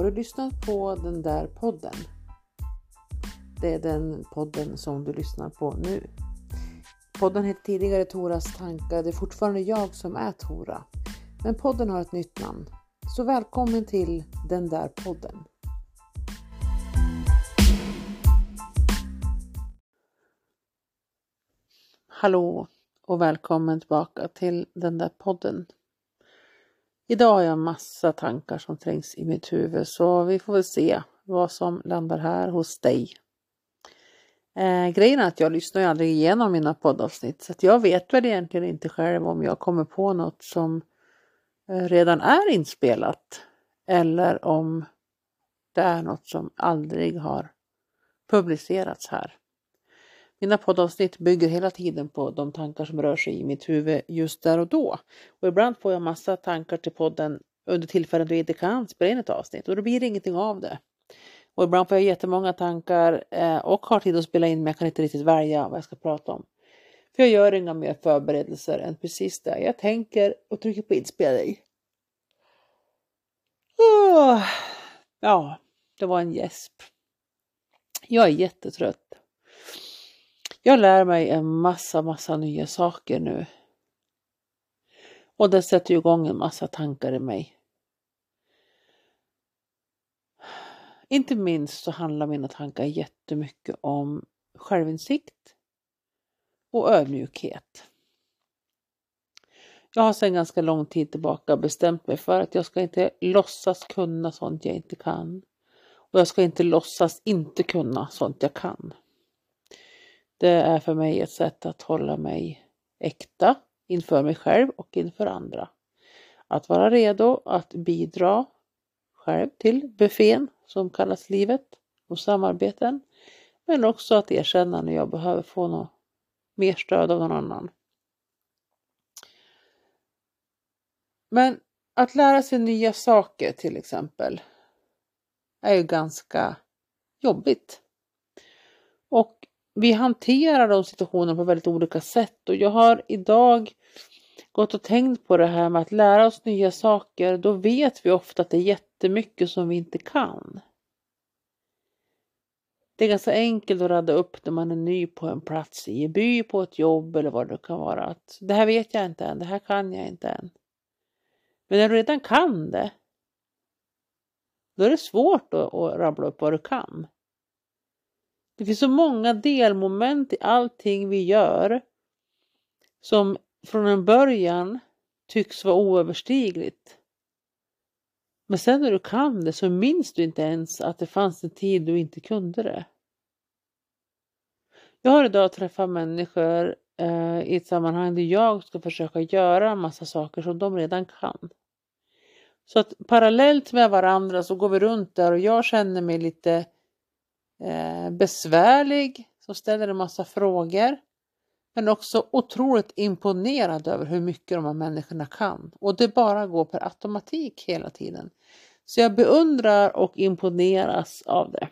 Har du lyssnat på den där podden? Det är den podden som du lyssnar på nu. Podden hette tidigare Toras tankar. Det är fortfarande jag som är Tora. Men podden har ett nytt namn. Så välkommen till den där podden. Hallå och välkommen tillbaka till den där podden. Idag har jag massa tankar som trängs i mitt huvud så vi får väl se vad som landar här hos dig. Eh, grejen är att jag lyssnar ju aldrig igenom mina poddavsnitt så att jag vet väl egentligen inte själv om jag kommer på något som eh, redan är inspelat eller om det är något som aldrig har publicerats här. Mina poddavsnitt bygger hela tiden på de tankar som rör sig i mitt huvud just där och då. Och ibland får jag massa tankar till podden under tillfällen då jag inte kan spela in ett avsnitt och då blir det ingenting av det. Och ibland får jag jättemånga tankar eh, och har tid att spela in men jag kan inte riktigt välja vad jag ska prata om. För jag gör inga mer förberedelser än precis det. Jag tänker och trycker på inspelning. Ja, det var en gäsp. Jag är jättetrött. Jag lär mig en massa, massa nya saker nu. Och det sätter igång en massa tankar i mig. Inte minst så handlar mina tankar jättemycket om självinsikt och ödmjukhet. Jag har sedan ganska lång tid tillbaka bestämt mig för att jag ska inte låtsas kunna sånt jag inte kan. Och jag ska inte låtsas inte kunna sånt jag kan. Det är för mig ett sätt att hålla mig äkta inför mig själv och inför andra. Att vara redo att bidra själv till buffén som kallas livet och samarbeten. Men också att erkänna när jag behöver få något mer stöd av någon annan. Men att lära sig nya saker till exempel är ju ganska jobbigt. Och vi hanterar de situationerna på väldigt olika sätt och jag har idag gått och tänkt på det här med att lära oss nya saker. Då vet vi ofta att det är jättemycket som vi inte kan. Det är ganska enkelt att rada upp när man är ny på en plats i en by, på ett jobb eller vad det kan vara. Att det här vet jag inte än, det här kan jag inte än. Men när du redan kan det, då är det svårt att, att rabbla upp vad du kan. Det finns så många delmoment i allting vi gör som från en början tycks vara oöverstigligt. Men sen när du kan det så minns du inte ens att det fanns en tid du inte kunde det. Jag har idag träffat människor eh, i ett sammanhang där jag ska försöka göra en massa saker som de redan kan. Så att parallellt med varandra så går vi runt där och jag känner mig lite eh, besvärlig, som ställer en massa frågor. Men också otroligt imponerad över hur mycket de här människorna kan. Och det bara går per automatik hela tiden. Så jag beundrar och imponeras av det.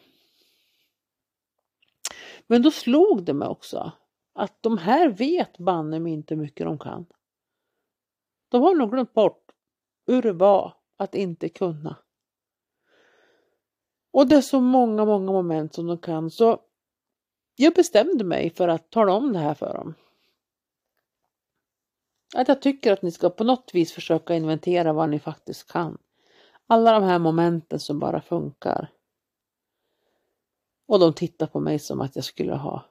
Men då slog det mig också att de här vet banne mig inte hur mycket de kan. De har nog glömt bort hur det var att inte kunna. Och det är så många, många moment som de kan. Så jag bestämde mig för att tala om det här för dem. Att jag tycker att ni ska på något vis försöka inventera vad ni faktiskt kan. Alla de här momenten som bara funkar. Och de tittar på mig som att jag skulle ha,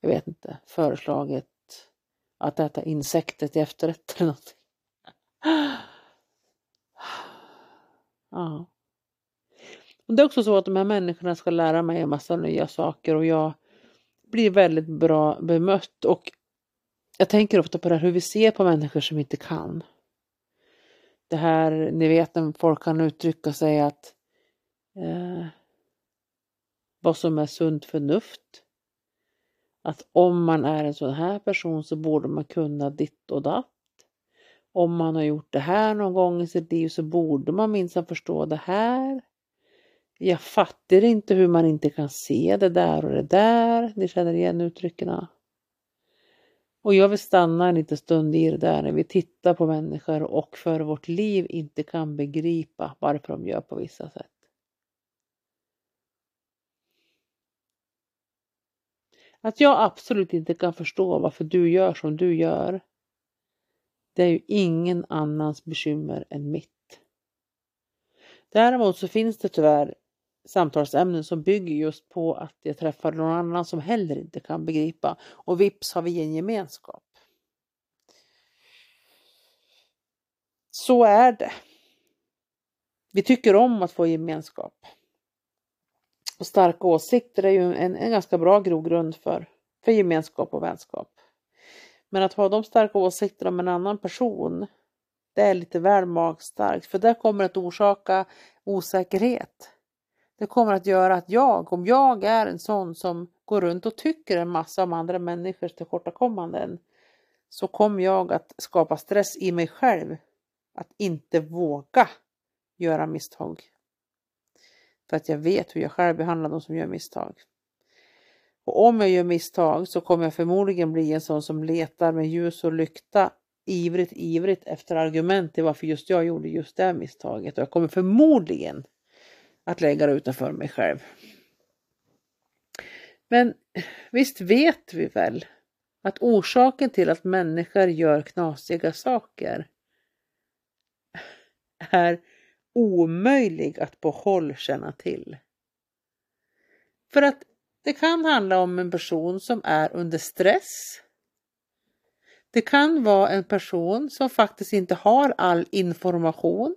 jag vet inte, föreslagit att äta insekter till efterrätt eller något. Ja. Och det är också så att de här människorna ska lära mig en massa nya saker och jag blir väldigt bra bemött. Och jag tänker ofta på det här hur vi ser på människor som inte kan. Det här, ni vet när folk kan uttrycka sig att eh, vad som är sunt förnuft. Att om man är en sån här person så borde man kunna ditt och datt. Om man har gjort det här någon gång i sitt liv så borde man minsann förstå det här. Jag fattar inte hur man inte kan se det där och det där. Ni känner igen uttrycken. Och jag vill stanna en liten stund i det där när vi tittar på människor och för vårt liv inte kan begripa varför de gör på vissa sätt. Att jag absolut inte kan förstå varför du gör som du gör. Det är ju ingen annans bekymmer än mitt. Däremot så finns det tyvärr samtalsämnen som bygger just på att jag träffar någon annan som heller inte kan begripa och vips har vi en gemenskap. Så är det. Vi tycker om att få gemenskap. Och starka åsikter är ju en, en ganska bra grogrund för, för gemenskap och vänskap. Men att ha de starka åsikterna om en annan person, det är lite väl magstarkt för det kommer att orsaka osäkerhet. Det kommer att göra att jag, om jag är en sån som går runt och tycker en massa om andra människors tillkortakommanden, så kommer jag att skapa stress i mig själv att inte våga göra misstag. För att jag vet hur jag själv behandlar de som gör misstag. Och om jag gör misstag så kommer jag förmodligen bli en sån som letar med ljus och lykta ivrigt, ivrigt efter argument till varför just jag gjorde just det misstaget. Och jag kommer förmodligen att lägga det utanför mig själv. Men visst vet vi väl att orsaken till att människor gör knasiga saker är omöjlig att på håll känna till. För att det kan handla om en person som är under stress. Det kan vara en person som faktiskt inte har all information.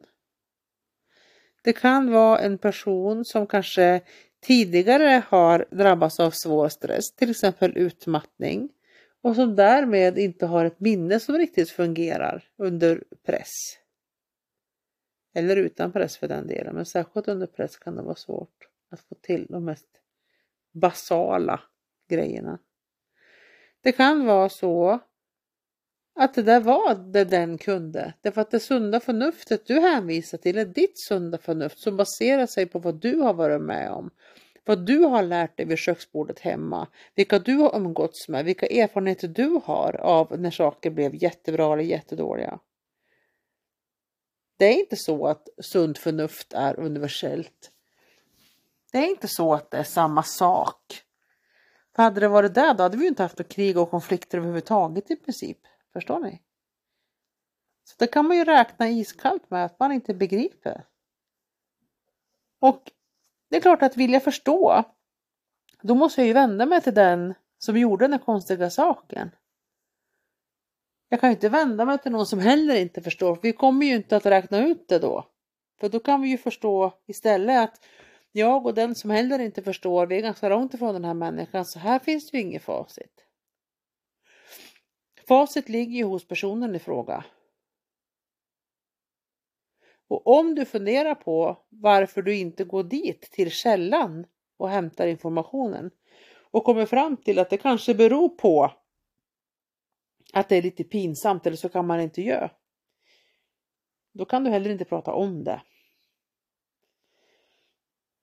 Det kan vara en person som kanske tidigare har drabbats av svår stress, till exempel utmattning och som därmed inte har ett minne som riktigt fungerar under press. Eller utan press för den delen, men särskilt under press kan det vara svårt att få till de mest basala grejerna. Det kan vara så att det där var det den kunde. Därför att det sunda förnuftet du hänvisar till är ditt sunda förnuft som baserar sig på vad du har varit med om. Vad du har lärt dig vid köksbordet hemma, vilka du har umgåtts med, vilka erfarenheter du har av när saker blev jättebra eller jättedåliga. Det är inte så att sunt förnuft är universellt. Det är inte så att det är samma sak. För hade det varit det då hade vi inte haft krig och konflikter överhuvudtaget i princip. Förstår ni? Så det kan man ju räkna iskallt med att man inte begriper. Och det är klart att vill jag förstå, då måste jag ju vända mig till den som gjorde den konstiga saken. Jag kan ju inte vända mig till någon som heller inte förstår. för Vi kommer ju inte att räkna ut det då. För då kan vi ju förstå istället att jag och den som heller inte förstår, vi är ganska långt ifrån den här människan, så här finns det ju inget facit. Facit ligger ju hos personen i fråga. Och om du funderar på varför du inte går dit till källan och hämtar informationen och kommer fram till att det kanske beror på att det är lite pinsamt eller så kan man inte göra. Då kan du heller inte prata om det.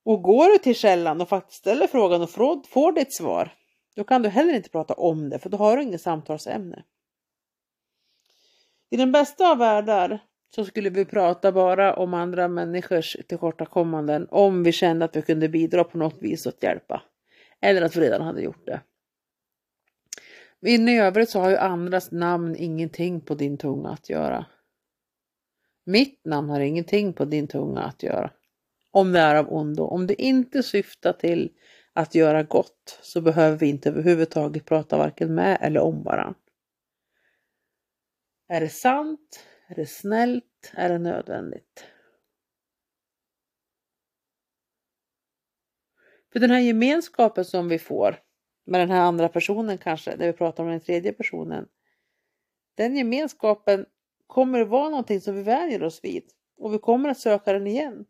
Och går du till källan och faktiskt ställer frågan och får ditt svar, då kan du heller inte prata om det för då har du inget samtalsämne. I den bästa av världar så skulle vi prata bara om andra människors tillkortakommanden om vi kände att vi kunde bidra på något vis att hjälpa. Eller att vi redan hade gjort det. Men i övrigt så har ju andras namn ingenting på din tunga att göra. Mitt namn har ingenting på din tunga att göra. Om det är av ondo. Om det inte syftar till att göra gott så behöver vi inte överhuvudtaget prata varken med eller om varandra. Är det sant? Är det snällt? Är det nödvändigt? För den här gemenskapen som vi får med den här andra personen kanske, när vi pratar om den tredje personen. Den gemenskapen kommer att vara någonting som vi vänjer oss vid och vi kommer att söka den igen.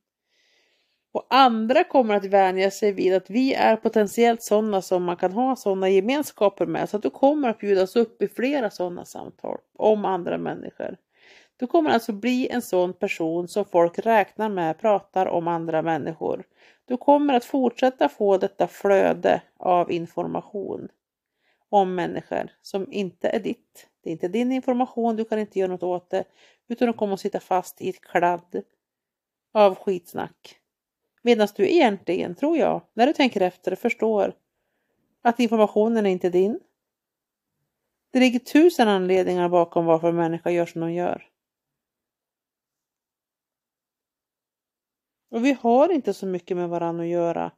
Och andra kommer att vänja sig vid att vi är potentiellt sådana som man kan ha sådana gemenskaper med. Så att du kommer att bjudas upp i flera sådana samtal om andra människor. Du kommer alltså bli en sån person som folk räknar med pratar om andra människor. Du kommer att fortsätta få detta flöde av information. om människor som inte är ditt. Det är inte din information, du kan inte göra något åt det, utan du kommer att sitta fast i ett kladd av skitsnack. Medan du egentligen, tror jag, när du tänker efter, förstår att informationen är inte din. Det ligger tusen anledningar bakom varför en människa gör som de gör. Och vi har inte så mycket med varandra att göra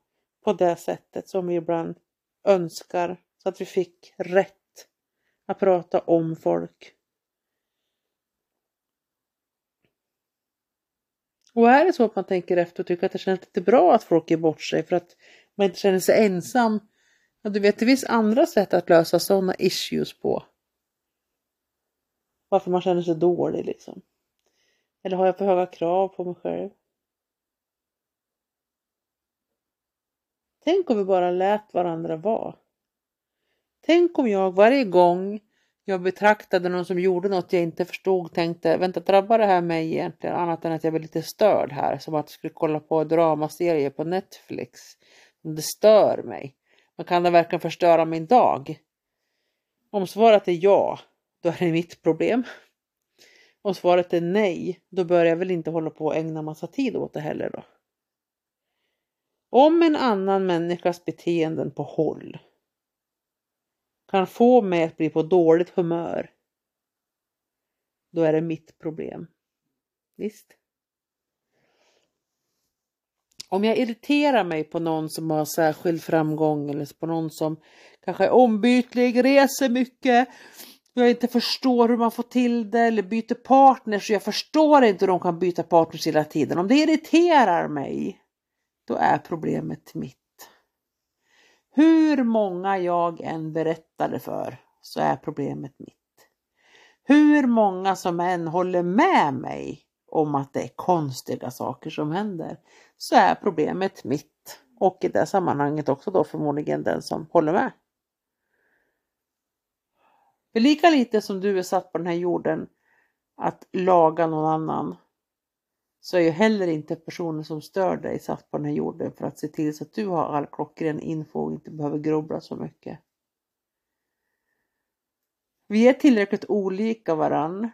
på det sättet som vi ibland önskar så att vi fick rätt att prata om folk. Och är det så att man tänker efter och tycker att det känns lite bra att folk ger bort sig för att man inte känner sig ensam. Ja, du vet, det finns andra sätt att lösa sådana issues på. Varför man känner sig dålig liksom. Eller har jag för höga krav på mig själv? Tänk om vi bara lät varandra vara. Tänk om jag varje gång jag betraktade någon som gjorde något jag inte förstod tänkte, vänta drabbar det här mig egentligen annat än att jag blir lite störd här som att jag skulle kolla på dramaserier på Netflix. Det stör mig. Men kan det verkligen förstöra min dag? Om svaret är ja, då är det mitt problem. Om svaret är nej, då bör jag väl inte hålla på och ägna massa tid åt det heller då. Om en annan människas beteenden på håll kan få mig att bli på dåligt humör, då är det mitt problem. Visst? Om jag irriterar mig på någon som har särskild framgång eller på någon som kanske är ombytlig, reser mycket, jag inte förstår hur man får till det eller byter partners så jag förstår inte hur de kan byta partners hela tiden. Om det irriterar mig, då är problemet mitt. Hur många jag än berättade för så är problemet mitt. Hur många som än håller med mig om att det är konstiga saker som händer så är problemet mitt och i det sammanhanget också då förmodligen den som håller med. För lika lite som du är satt på den här jorden att laga någon annan så är ju heller inte personen som stör dig satt på den här jorden för att se till så att du har all klockren info och inte behöver grubbla så mycket. Vi är tillräckligt olika varann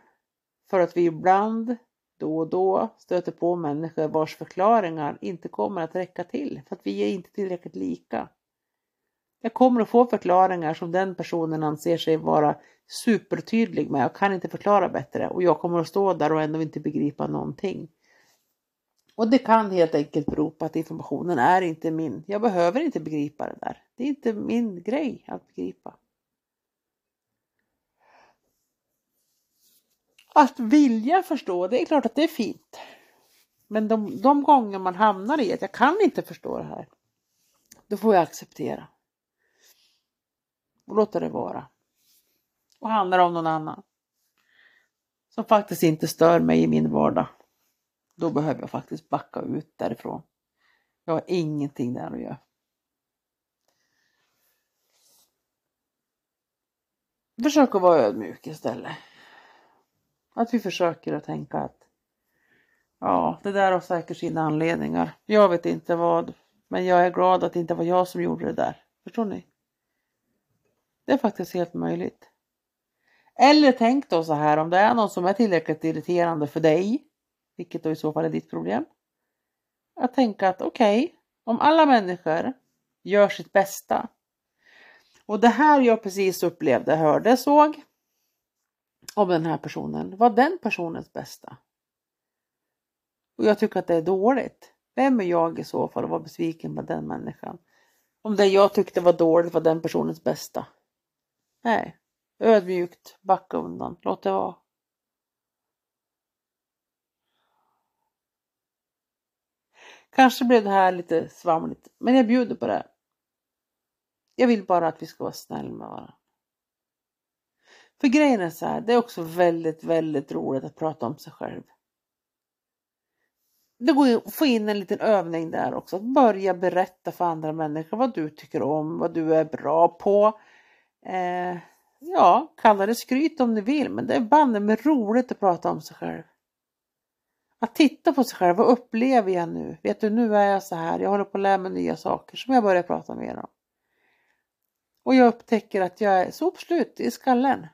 för att vi ibland då och då stöter på människor vars förklaringar inte kommer att räcka till för att vi är inte tillräckligt lika. Jag kommer att få förklaringar som den personen anser sig vara supertydlig med och kan inte förklara bättre och jag kommer att stå där och ändå inte begripa någonting. Och det kan helt enkelt bero på att informationen är inte min. Jag behöver inte begripa det där. Det är inte min grej att begripa. Att vilja förstå, det är klart att det är fint. Men de, de gånger man hamnar i att jag kan inte förstå det här, då får jag acceptera. Och låta det vara. Och handlar om någon annan. Som faktiskt inte stör mig i min vardag. Då behöver jag faktiskt backa ut därifrån. Jag har ingenting där att göra. Försök att vara ödmjuk istället. Att vi försöker att tänka att ja, det där har säkert sina anledningar. Jag vet inte vad, men jag är glad att det inte var jag som gjorde det där. Förstår ni? Det är faktiskt helt möjligt. Eller tänk då så här om det är någon som är tillräckligt irriterande för dig vilket då i så fall är ditt problem. Att tänka att okej, okay, om alla människor gör sitt bästa och det här jag precis upplevde, hörde, såg om den här personen var den personens bästa. Och jag tycker att det är dåligt. Vem är jag i så fall att vara besviken på den människan? Om det jag tyckte var dåligt var den personens bästa. Nej, ödmjukt, backa undan, låt det vara. Kanske blev det här lite svamligt, men jag bjuder på det. Jag vill bara att vi ska vara snälla med varandra. För grejen är så här, det är också väldigt, väldigt roligt att prata om sig själv. Det går att få in en liten övning där också, att börja berätta för andra människor vad du tycker om, vad du är bra på. Eh, ja, kalla det skryt om ni vill, men det är banne med roligt att prata om sig själv. Att titta på sig själv, vad upplever jag nu? Vet du, nu är jag så här, jag håller på att lära mig nya saker som jag börjar prata mer om. Och jag upptäcker att jag är sopslut i skallen.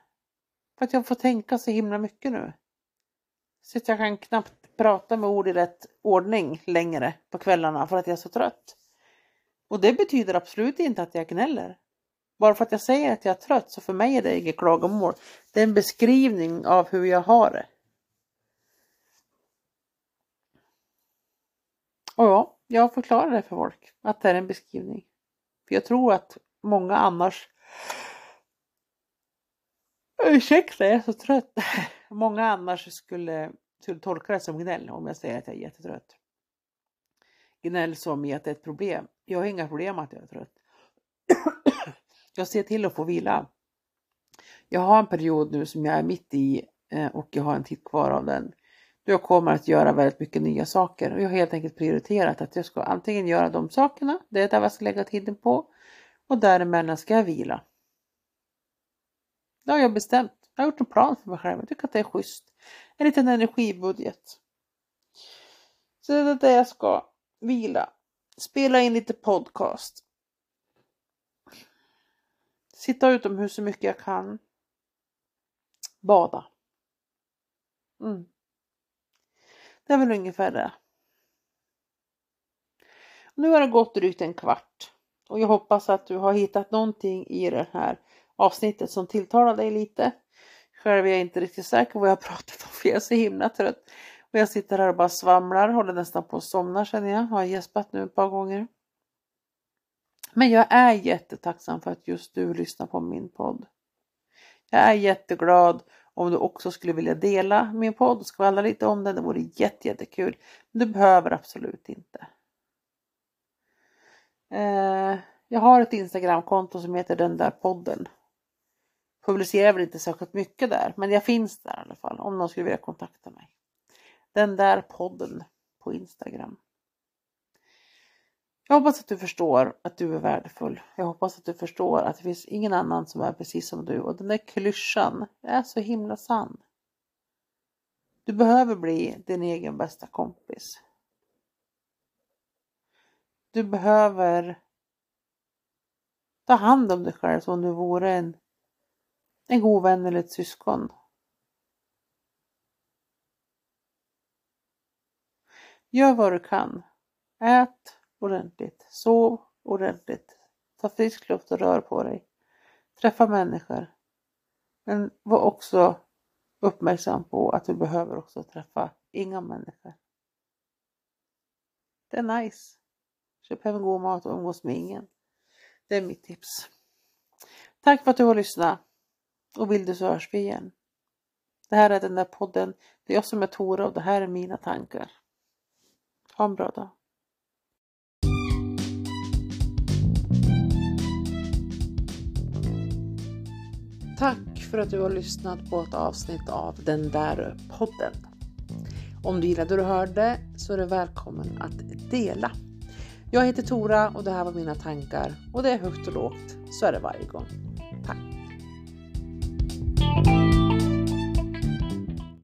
För att jag får tänka så himla mycket nu. Så att jag kan knappt prata med ord i rätt ordning längre på kvällarna för att jag är så trött. Och det betyder absolut inte att jag gnäller. Bara för att jag säger att jag är trött så för mig är det inget klagomål. Det är en beskrivning av hur jag har det. Och ja, jag förklarar det för folk att det är en beskrivning. För jag tror att många annars Ursäkta, jag är så trött. Många annars skulle, skulle tolka det som gnäll om jag säger att jag är jättetrött. Gnäll som i att det är ett problem. Jag har inga problem med att jag är trött. Jag ser till att få vila. Jag har en period nu som jag är mitt i eh, och jag har en tid kvar av den. Jag kommer att göra väldigt mycket nya saker och jag har helt enkelt prioriterat att jag ska antingen göra de sakerna, det är där jag ska lägga tiden på och däremellan ska jag vila. Det har jag bestämt. Jag har gjort en plan för mig själv. Jag tycker att det är schysst. En liten energibudget. Så det är det jag ska vila. Spela in lite podcast. Sitta utomhus så mycket jag kan. Bada. Mm. Det är väl ungefär det. Nu har det gått drygt en kvart och jag hoppas att du har hittat någonting i det här avsnittet som tilltalar dig lite. Själv är jag inte riktigt säker på vad jag har pratat om för jag är så himla trött. Och jag sitter här och bara svamlar, håller nästan på att somna känner jag. Har gäspat nu ett par gånger. Men jag är jättetacksam för att just du lyssnar på min podd. Jag är jätteglad om du också skulle vilja dela min podd och skvallra lite om den. Det vore jättekul. Men du behöver absolut inte. Eh, jag har ett Instagramkonto som heter den där podden. Publicerar väl inte särskilt mycket där, men jag finns där i alla fall om någon skulle vilja kontakta mig. Den där podden på Instagram. Jag hoppas att du förstår att du är värdefull. Jag hoppas att du förstår att det finns ingen annan som är precis som du och den där klyschan är så himla sann. Du behöver bli din egen bästa kompis. Du behöver ta hand om dig själv som om du vore en, en god vän eller ett syskon. Gör vad du kan. Ät ordentligt. Sov ordentligt. Ta frisk luft och rör på dig. Träffa människor. Men var också uppmärksam på att du behöver också träffa inga människor. Det är nice. Köp hem god mat och umgås med ingen. Det är mitt tips. Tack för att du har lyssnat. Och vill du så hörs vi igen. Det här är den där podden. Det är jag som är Tora och det här är mina tankar. Ha en bra dag. Tack för att du har lyssnat på ett avsnitt av den där podden. Om du gillade det du hörde så är du välkommen att dela. Jag heter Tora och det här var mina tankar och det är högt och lågt. Så är det varje gång.